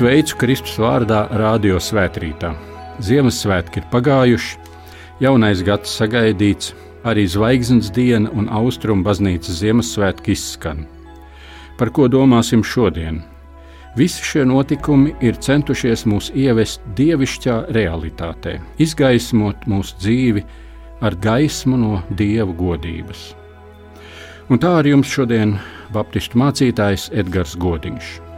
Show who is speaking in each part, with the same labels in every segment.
Speaker 1: sveicu Kristus vārdā Radio Svētrītā. Ziemassvētki ir pagājuši, jaunais gads sagaidīts, arī zvaigznes diena un austrumu baznīcas Ziemassvētki izskan. Par ko domāsim šodien? Visi šie notikumi ir centušies mūs ievest dievišķā realitātē, izgaismot mūsu dzīvi ar gaismu no dieva godības. Un tā ar jums šodien Baptistu mācītājs Edgars Godiņš.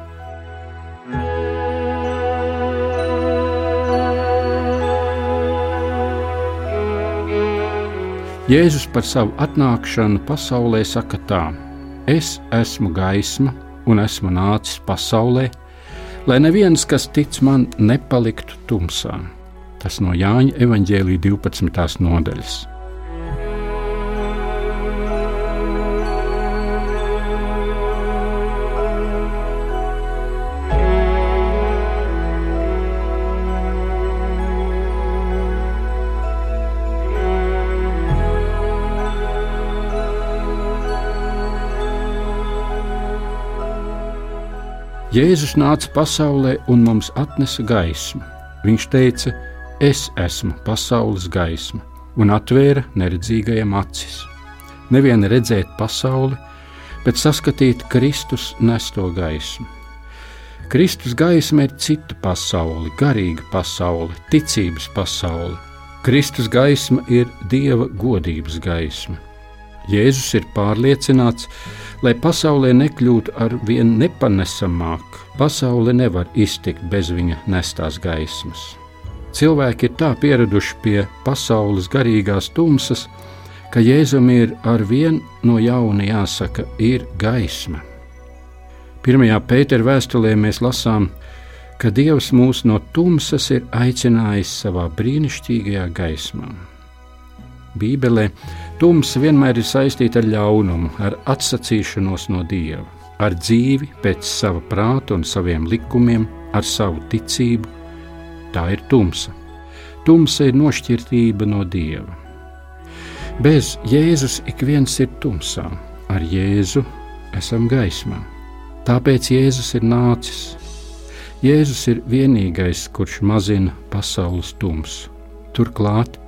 Speaker 1: Jēzus par savu atnākšanu pasaulē saka tā: Es esmu gaisma un esmu nācis pasaulē, lai neviens, kas tic man, nepaliktu tumsā. Tas no Jāņa evaņģēlīja 12. nodaļas. Jēzus nāca pasaulē un mums atnesa gaismu. Viņš teica, Es esmu pasaules gaisma, un atvēra neredzīgajam acis. Nevienu redzēt pasauli, bet saskatīt Kristus nesto gaismu. Kristus gaisma ir cita pasaule, garīga pasaule, ticības pasaule. Kristus gaisma ir Dieva godības gaisma. Jēzus ir pārliecināts, lai pasaulē nekļūtu ar vien nepanesamāk, pasaule nevar iztikt bez viņa nestās gaismas. Cilvēki ir tā pieraduši pie pasaules garīgās tumsas, ka Jēzum ir ar vien no jauna jāsaka, ir gaisma. Pirmajā pētera vēstulē mēs lasām, ka Dievs mūs no tumsas ir aicinājis savā brīnišķīgajā gaismā. Bībelē tumsa vienmēr ir saistīta ar ļaunumu, ar atsacīšanos no dieva, ar dzīvi pēc sava prāta un saviem likumiem, ar savu ticību. Tā ir tumsa. Tumsa ir nošķirtība no dieva. Bez Jēzus ik viens ir tumsā, ar Jēzu esam gaismā. Tāpēc Jēzus ir nācis. Jēzus ir vienīgais, kurš mazina pasaules tumsu. Turklāt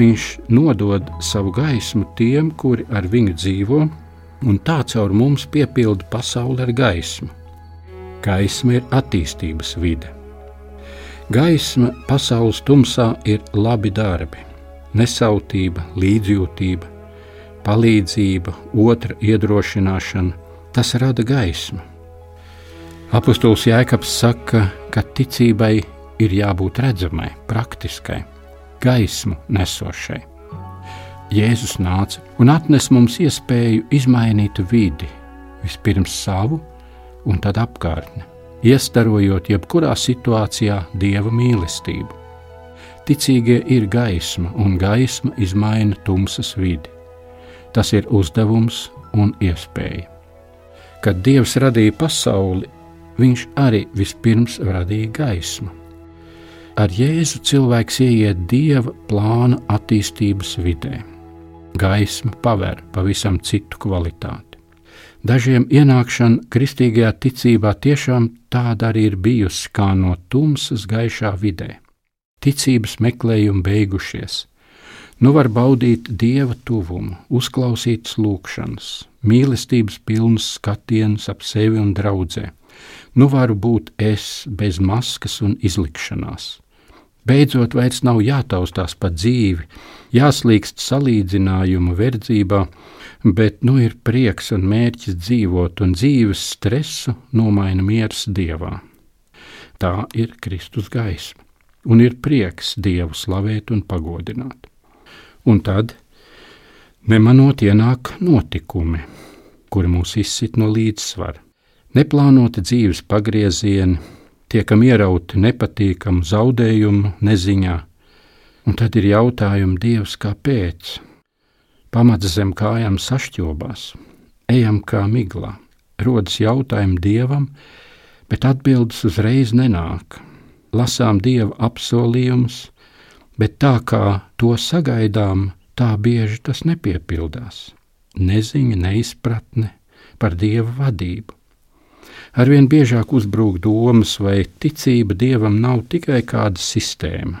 Speaker 1: Viņš nodod savu gaismu tiem, kuri ar viņu dzīvo, un tā caur mums piepilda pasauli ar gaismu. Gaisma ir attīstības vide. Gaisma pasaules tumsā ir labi darbi, nesautība, līdzjūtība, palīdzība, otra iedrošināšana. Tas rada gaismu. Apostols Jēkabs saka, ka ticībai ir jābūt redzamai, praktiskai gaismu nesošai. Jēzus nāca un atnesa mums iespēju izmainīt vidi, vispirms savu un tad apkārtni, iestarojot jebkurā situācijā dieva mīlestību. Ticīgie ir gaisma, un gaisma izmaina tumsas vidi. Tas ir uzdevums un iespēja. Kad Dievs radīja pasauli, Viņš arī vispirms radīja gaismu. Ar Jēzu cilvēks ieiet dieva plāna attīstības vidē. Gaisma paver pavisam citu kvalitāti. Dažiem ienākšana kristīgajā ticībā tiešām tāda arī ir bijusi kā no tumsas gaišā vidē. Ticības meklējumi beigušies. Nu var baudīt dieva tuvumu, uzklausīt lūgšanas, mīlestības pilnas skatienus ap sevi un draudzē. Nu varu būt es bez maskas un izlikšanās. Beidzot, vairs nav jātaustās pa dzīvi, jāslīgst salīdzinājumu verdzībā, bet nu ir prieks un mērķis dzīvot, un dzīves stresu nomaina miers dievā. Tā ir Kristus gaisma, un ir prieks Dievu slavēt un pagodināt. Un tad, nemanot, ienāk notikumi, kuri mūs izsit no līdzsvara, neplānoti dzīves pagriezieni tiekam ierauti nepatīkamu zaudējumu neziņā, un tad ir jautājumi Dievs, kāpēc? Pamats zem kājām sašķobās, ejam kā miglā, rodas jautājumi Dievam, bet atbildes uzreiz nenāk. Lasām Dieva apsolījumus, bet tā kā to sagaidām, tā bieži tas nepiepildās. Neziņa, neizpratne par Dieva vadību. Arvien biežāk uzbrūk domas, vai ticība dievam nav tikai kāda sistēma.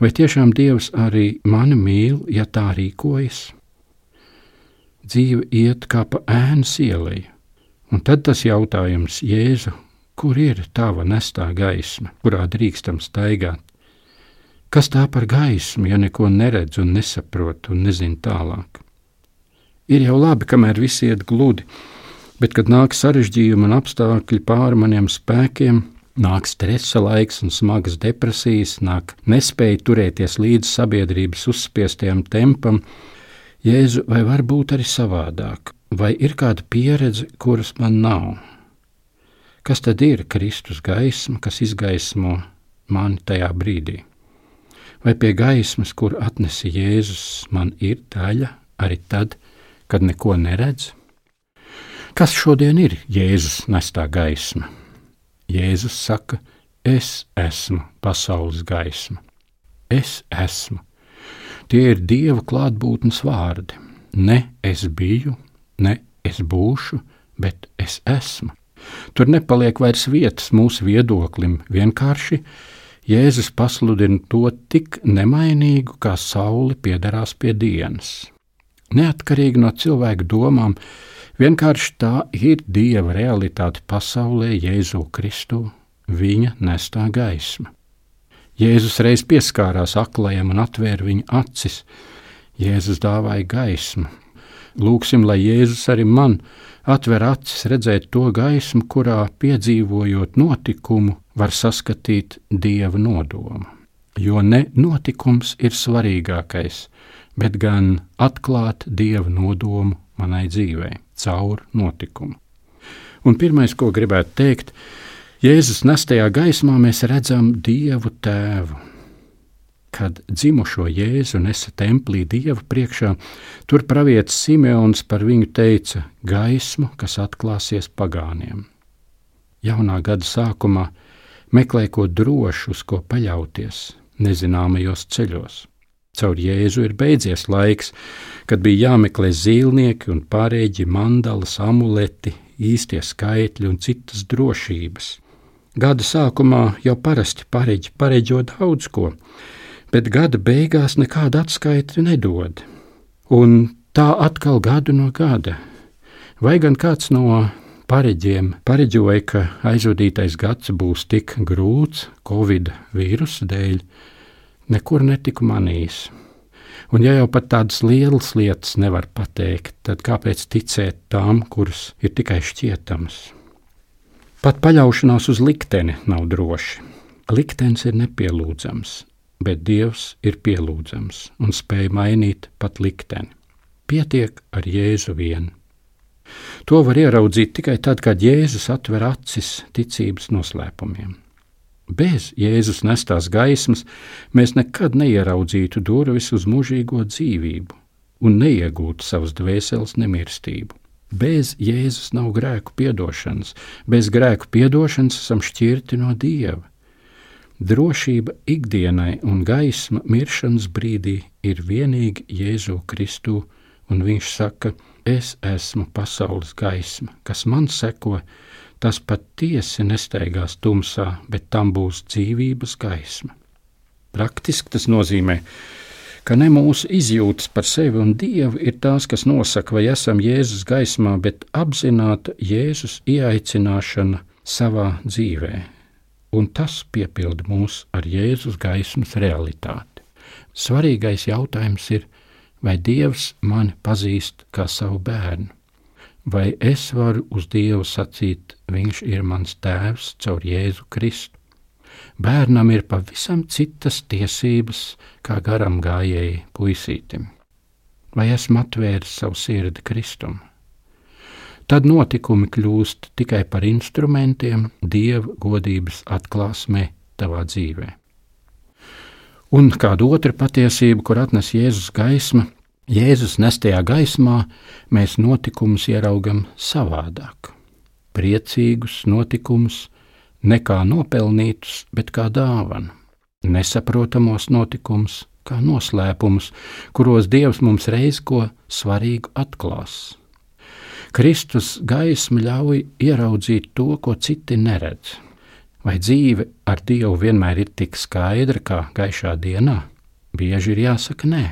Speaker 1: Vai tiešām dievs arī mani mīl, ja tā rīkojas? Dzīve iet kā pa ēnas ielai, un tad tas jautājums, Jēzu, kur ir tava nestā gaisma, kurā drīkstam staigāt? Kas tā par gaismu, ja neko neredz un nesaprot un nezin tālāk? Ir jau labi, kamēr viss iet gludi, bet kad nāk sarežģījumi un apstākļi pāri maniem spēkiem, nāk stresa laiks un smagas depresijas, nāk nespēja turēties līdz sabiedrības uzspiestajam tempam, Jēzu, vai var būt arī savādāk, vai ir kāda pieredze, kuras man nav? Kas tad ir Kristus gaisma, kas izgaismo mani tajā brīdī? Vai pie gaismas, kur atnesa Jēzus, man ir daļa arī tad, kad neko neredz? Kas šodien ir Jēzus nestā gaisma? Jēzus saka, es esmu pasaules gaisma. Es esmu. Tie ir Dieva klātbūtnes vārdi. Ne es biju, ne es būšu, bet es esmu. Tur nepaliek vairs vietas mūsu viedoklim, vienkārši Jēzus pasludina to tik nemainīgu, kā saule piederās pie dienas neatkarīgi no cilvēku domām, vienkārši tā ir Dieva realitāte pasaulē, Jēzu Kristu, viņa nestā gaisma. Jēzus reiz pieskārās aklajam un atvēra viņa acis. Jēzus dāvāja gaismu. Lūksim, lai Jēzus arī man atver acis redzēt to gaismu, kurā piedzīvojot notikumu, var saskatīt Dieva nodomu. Jo ne notikums ir svarīgākais, bet gan atklāt dieva nodomu manai dzīvei caur notikumu. Un pirmais, ko gribētu teikt, Jēzus nestajā gaismā mēs redzam Dievu Tēvu. Kad dzimušo Jēzu nesa templī Dieva priekšā, tur pravietis Simeons par viņu teica gaismu, kas atklāsies pagāniem. Jaunā gada sākumā meklē ko drošu, uz ko paļauties nezināmajos ceļos. Caur Jēzu ir beidzies laiks, kad bija jāmeklē zīlnieki un pārēģi, mandalas, amuleti, īstie skaitļi un citas drošības. Gada sākumā jau parasti pareģi pareģo daudz ko, bet gada beigās nekādu atskaiti nedod. Un tā atkal gadu no gada. Vai gan kāds no pareģiem pareģoja, ka aizvadītais gads būs tik grūts Covid vīrusu dēļ, nekur netiku manījis. Un ja jau pat tādas lielas lietas nevar pateikt, tad kāpēc ticēt tām, kuras ir tikai šķietamas? Pat paļaušanās uz likteni nav droši. Liktenis ir nepielūdzams, bet Dievs ir pielūdzams un spēj mainīt pat likteni. Pietiek ar Jēzu vienu. To var ieraudzīt tikai tad, kad Jēzus atver acis ticības noslēpumiem. Bez Jēzus nestās gaismas mēs nekad neieraudzītu durvis uz mūžīgo dzīvību un neiegūtu savas dvēseles nemirstību. Bez Jēzus nav grēku piedošanas, bez grēku piedošanas esam šķirti no Dieva. Drošība ikdienai un gaisma miršanas brīdī ir vienīgi Jēzu Kristu, un viņš saka, es esmu pasaules gaisma, kas man seko, tas patiesi nesteigās tumsā, bet tam būs dzīvības gaisma. Praktiski tas nozīmē, ka ne mūsu izjūtas par sevi un Dievu ir tās, kas nosaka, vai esam Jēzus gaismā, bet apzināta Jēzus ieaicināšana savā dzīvē, un tas piepilda mūs ar Jēzus gaismas realitāti. Svarīgais jautājums ir, vai Dievs mani pazīst kā savu bērnu? Vai es varu uz Dievu sacīt, Viņš ir mans tēvs caur Jēzu Kristu. Bērnam ir pavisam citas tiesības kā garam gājēji puisītim. Vai esmu atvēris savu sirdi Kristum? Tad notikumi kļūst tikai par instrumentiem Dieva godības atklāsmē tavā dzīvē. Un kāda otra patiesība, kur atnes Jēzus gaisma, Jēzus nestajā gaismā mēs notikumus ieraugam savādāk. Priecīgus notikumus, ne kā nopelnītus, bet kā dāvanu. Nesaprotamos notikumus, kā noslēpumus, kuros Dievs mums reiz ko svarīgu atklās. Kristus gaisma ļauj ieraudzīt to, ko citi neredz. Vai dzīve ar Dievu vienmēr ir tik skaidra kā gaišā dienā? Bieži ir jāsaka nē,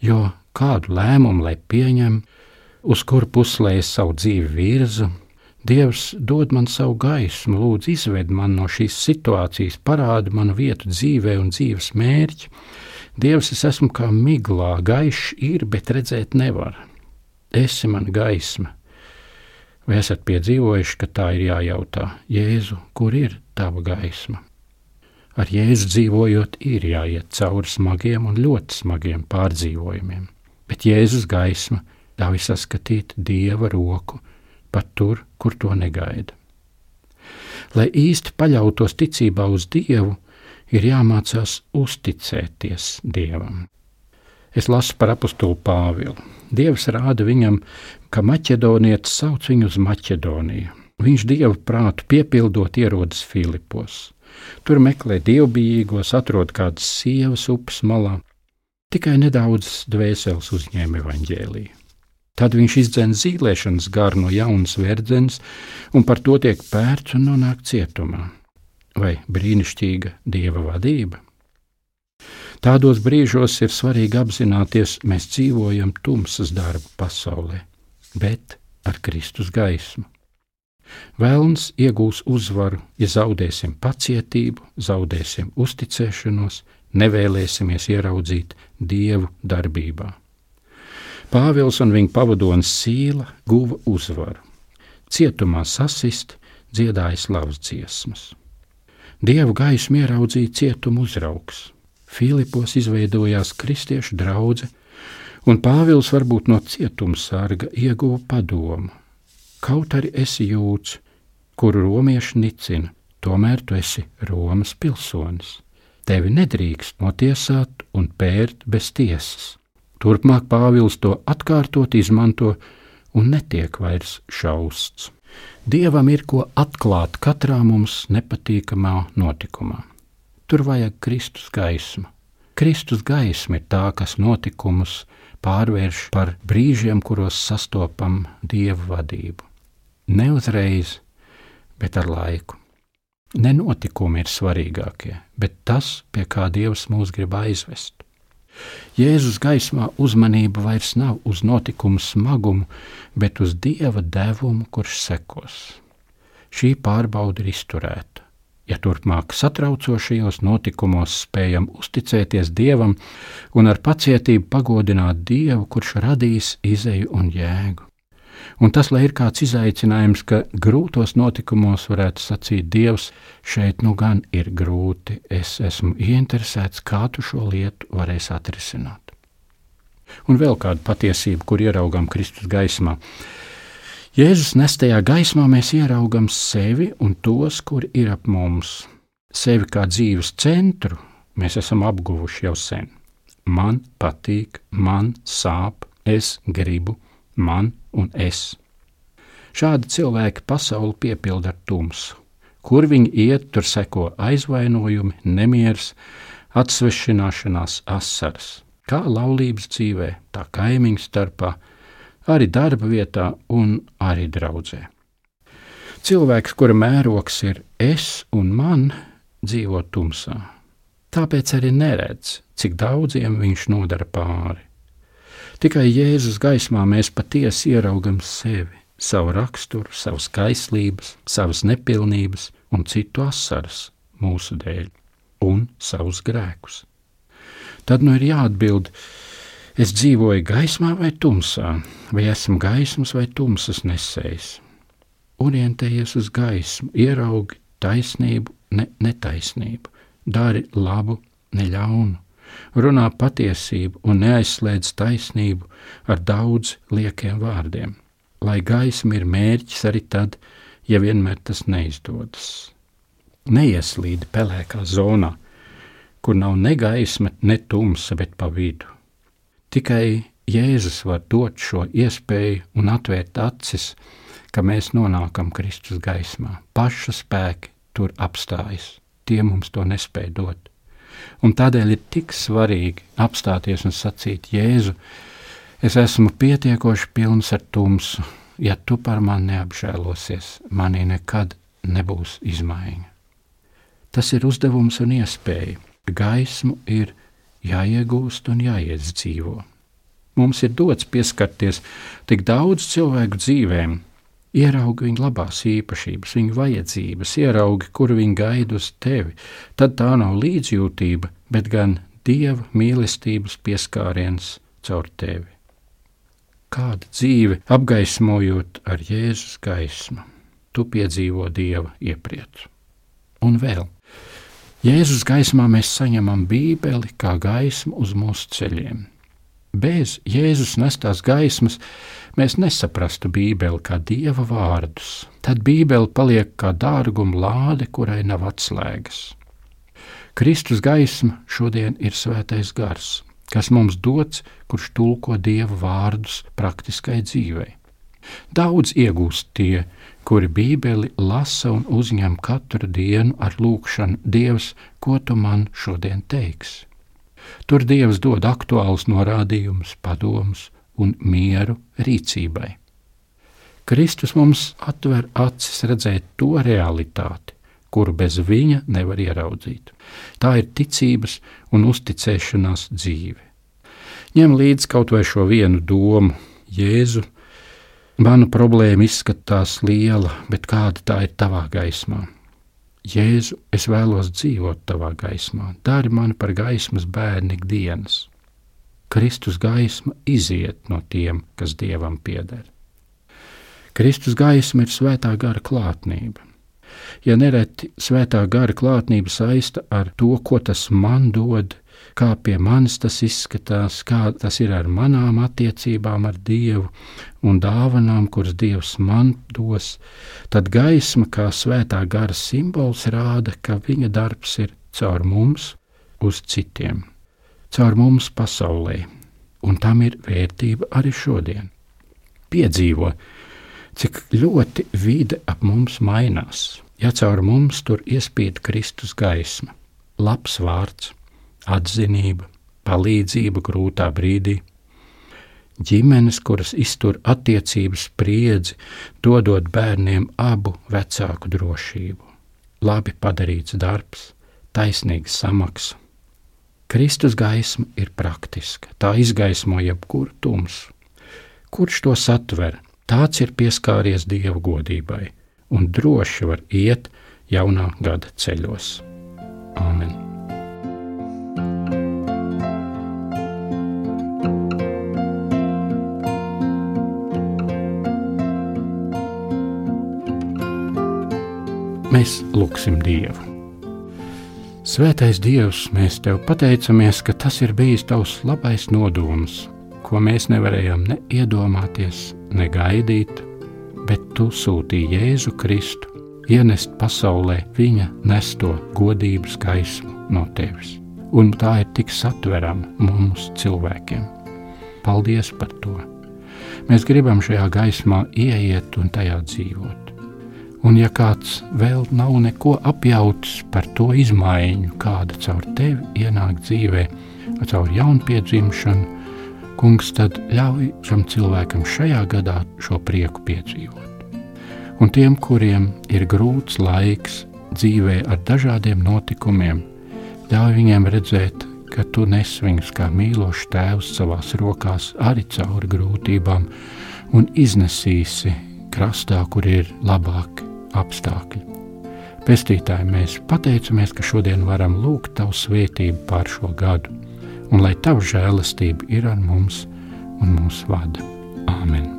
Speaker 1: jo kādu lēmumu lai pieņem, uz kuru puslē es savu dzīvi virzu, Dievs dod man savu gaismu, lūdzu, izved man no šīs situācijas, parādi manu vietu dzīvē un dzīves mērķi. Dievs, es esmu kā miglā, gaišs ir, bet redzēt nevar. Esi mana gaisma. Vai esat piedzīvojuši, ka tā ir jājautā, Jēzu, kur ir tava gaisma? Ar Jēzu dzīvojot, ir jāiet cauri smagiem un ļoti smagiem pārdzīvojumiem, bet Jēzus gaisma ļauj saskatīt Dieva roku pat tur, kur to negaida. Lai īsti paļautos ticībā uz Dievu, ir jāmācās uzticēties Dievam. Es lasu par apakstulu Pāvilu. Dievs rāda viņam, ka maķedonietis sauc viņu uz Maķedoniju. Viņš dievu prātu piepildot ierodas Filipos. Tur meklē dievbijīgos, atrod kādas sievas upes malā. Tikai nedaudz dvēseles uzņēma evaņģēliju. Tad viņš izdzen zīlēšanas garu no jaunas verdzenes un par to tiek pērts un nonāk cietumā. Vai brīnišķīga dieva vadība? Tādos brīžos ir svarīgi apzināties, mēs dzīvojam tumsas darba pasaulē, bet ar Kristus gaismu. Vēlns iegūs uzvaru, ja zaudēsim pacietību, zaudēsim uzticēšanos, nevēlēsimies ieraudzīt Dievu darbībā. Pāvils un viņa pavadonis Sīla guva uzvaru. Cietumā sasist, dziedāja slavas dziesmas. Dievu gaismu ieraudzīja cietuma uzraugs. Filipos izveidojās kristiešu draudzene, un Pāvils varbūt no cietuma sarga ieguva padomu. Kaut arī esi jūts, kuru romieši nicina, tomēr tu esi Romas pilsonis. Tevi nedrīkst notiesāt un pērt bez tiesas. Turpmāk Pāvils to atkārtot izmanto un netiek vairs šausts. Dievam ir ko atklāt katrā mums nepatīkamā notikumā. Tur vajag Kristus gaismu. Kristus gaisma ir tā, kas notikumus pārvērš par brīžiem, kuros sastopam Dieva vadību. Ne uzreiz, bet ar laiku. Ne notikumi ir svarīgākie, bet tas, pie kā Dievs mūs grib aizvest. Jēzus gaismā uzmanība vairs nav uz notikumu smagumu, bet uz dieva devumu, kurš sekos. Šī pārbauda ir izturēta. Ja turpmāk satraucošajos notikumos spējam uzticēties Dievam un ar pacietību pagodināt Dievu, kurš radīs izēju un jēgu. Un tas, ir kāds izaicinājums, ka grūtos notikumos varētu sacīt, Dievs, šeit nu gan ir grūti, es esmu ieinteresēts, kā tu šo lietu varēsi atrisināt. Un vēl kāda patiesība, kur ieraugām Kristus gaismā. Jēzus nestajā gaismā mēs ieraugam sevi un tos, kuri ir ap mums. Sevi kā dzīves centru mēs esam apguvuši jau sen. Man patīk, man sāp, es gribu, man un es. Šādi cilvēki pasauli piepilda ar tumsu. Kur viņi iet, tur seko aizvainojumi, nemieris, atsvešināšanās, asaras. Kā laulības dzīvē, tā kaimiņu starpā, arī darba vietā un arī draudzē. Cilvēks, kura mērogs ir es un man, dzīvo tumsā. Tāpēc arī neredz, cik daudziem viņš nodara pāri. Tikai Jēzus gaismā mēs patiesi ieraugam sevi, savu raksturu, savas kaislības, savas nepilnības un citu asaras mūsu dēļ un savus grēkus. Tad nu ir jāatbild, es dzīvoju gaismā vai tumsā, vai esmu gaismas vai tumsas nesējis. Orientējies uz gaismu, ieraugi taisnību, ne netaisnību, dari labu, ne ļaunu runā patiesību un neaizslēdz taisnību ar daudz liekiem vārdiem, lai gaisma ir mērķis arī tad, ja vienmēr tas neizdodas. Neieslīd pelēkā zonā, kur nav ne gaisma, ne tumsa, bet pa vidu. Tikai Jēzus var dot šo iespēju un atvērt acis, ka mēs nonākam Kristus gaismā. Paša spēki tur apstājas, tie mums to nespēja dot. Un tādēļ ir tik svarīgi apstāties un sacīt, Jēzu, es esmu pietiekoši pilns ar tumsu, ja tu par mani neapžēlosies, manī nekad nebūs izmaiņa. Tas ir uzdevums un iespēja. Gaismu ir jāiegūst un jāiedzīvo. Mums ir dots pieskarties tik daudz cilvēku dzīvēm, ieraugi viņu labās īpašības, viņu vajadzības, ieraugi, kur viņi gaida uz tevi. Tad tā nav līdzjūtība, bet gan dieva mīlestības pieskāriens caur tevi. Kāda dzīve apgaismojot ar Jēzus gaismu, tu piedzīvo dieva iepriecu. Un vēl, Jēzus gaismā mēs saņemam Bībeli kā gaismu uz mūsu ceļiem Bez Jēzus nestās gaismas mēs nesaprastu Bībeli kā dieva vārdus. Tad Bībele paliek kā dārguma lāde, kurai nav atslēgas. Kristus gaisma šodien ir svētais gars, kas mums dots, kurš tulko dieva vārdus praktiskai dzīvei. Daudz iegūst tie, kuri Bībeli lasa un uzņem katru dienu ar lūgšanu: Dievs, ko tu man šodien teiksi? Tur Dievs dod aktuālus norādījumus, padomus un mieru rīcībai. Kristus mums atver acis redzēt to realitāti, kuru bez viņa nevar ieraudzīt. Tā ir ticības un uzticēšanās dzīve. Ņem līdzi kaut vai šo vienu domu, Jēzu. Mana problēma izskatās liela, bet kāda tā ir tavā gaismā? Jēzu, es vēlos dzīvot tavā gaismā, dari mani par gaismas bērnu ikdienas. Kristus gaisma iziet no tiem, kas dievam pieder. Kristus gaisma ir svētā gara klātnība. Ja nereti svētā gara klātnība saista ar to, ko tas man dod, kā pie manis tas izskatās, kā tas ir ar manām attiecībām ar Dievu un dāvanām, kuras Dievs man dos, tad gaisma kā svētā gara simbols rāda, ka viņa darbs ir caur mums uz citiem, caur mums pasaulē, un tam ir vērtība arī šodien. Piedzīvo, cik ļoti vide ap mums mainās, ja caur mums tur iespīd Kristus gaisma, labs vārds, atzinība, palīdzība grūtā brīdī. Ģimenes, kuras iztur attiecības spriedzi, dodot bērniem abu vecāku drošību, labi padarīts darbs, taisnīga samaksa. Kristus gaisma ir praktiska, tā izgaismo jebkuru tumsu. Kurš to satver, tāds ir pieskāries Dieva godībai un droši var iet jaunā gada ceļos. Āmen! Mēs lūgsim Dievu. Svētais Dievs, mēs Tev pateicamies, ka tas ir bijis Tavs labais nodoms, ko mēs nevarējām ne iedomāties, ne gaidīt, bet Tu sūtīji Jēzu Kristu, ienest pasaulē Viņa nesto godības gaismu no Tevis. Un tā ir tik satverama mums cilvēkiem. Paldies par to! Mēs gribam šajā gaismā ieiet un tajā dzīvot. Un, ja kāds vēl nav neko apjauts par to izmaiņu, kāda caur tevi ienāk dzīvē, caur jaunpiedzimšanu, kungs, tad ļauj šam cilvēkam šajā gadā šo prieku piedzīvot. Un tiem, kuriem ir grūts laiks dzīvē ar dažādiem notikumiem, ļauj viņiem redzēt, ka tu nes viņus kā mīlošs tēvs savās rokās arī cauri grūtībām un iznesīsi krastā, kur ir labāk apstākļi. Pestītāji, mēs pateicamies, ka šodien varam lūgt Tavu svētību pār šo gadu, un lai Tava žēlastība ir ar mums un mūs vada. Āmen!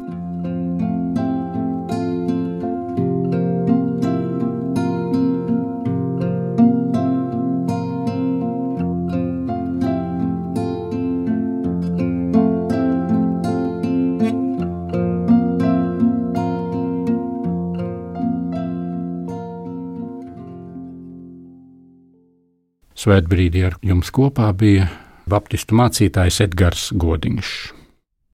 Speaker 1: Svētbrīdī ar jums kopā bija Baptistu mācītājs Edgars Godiņš.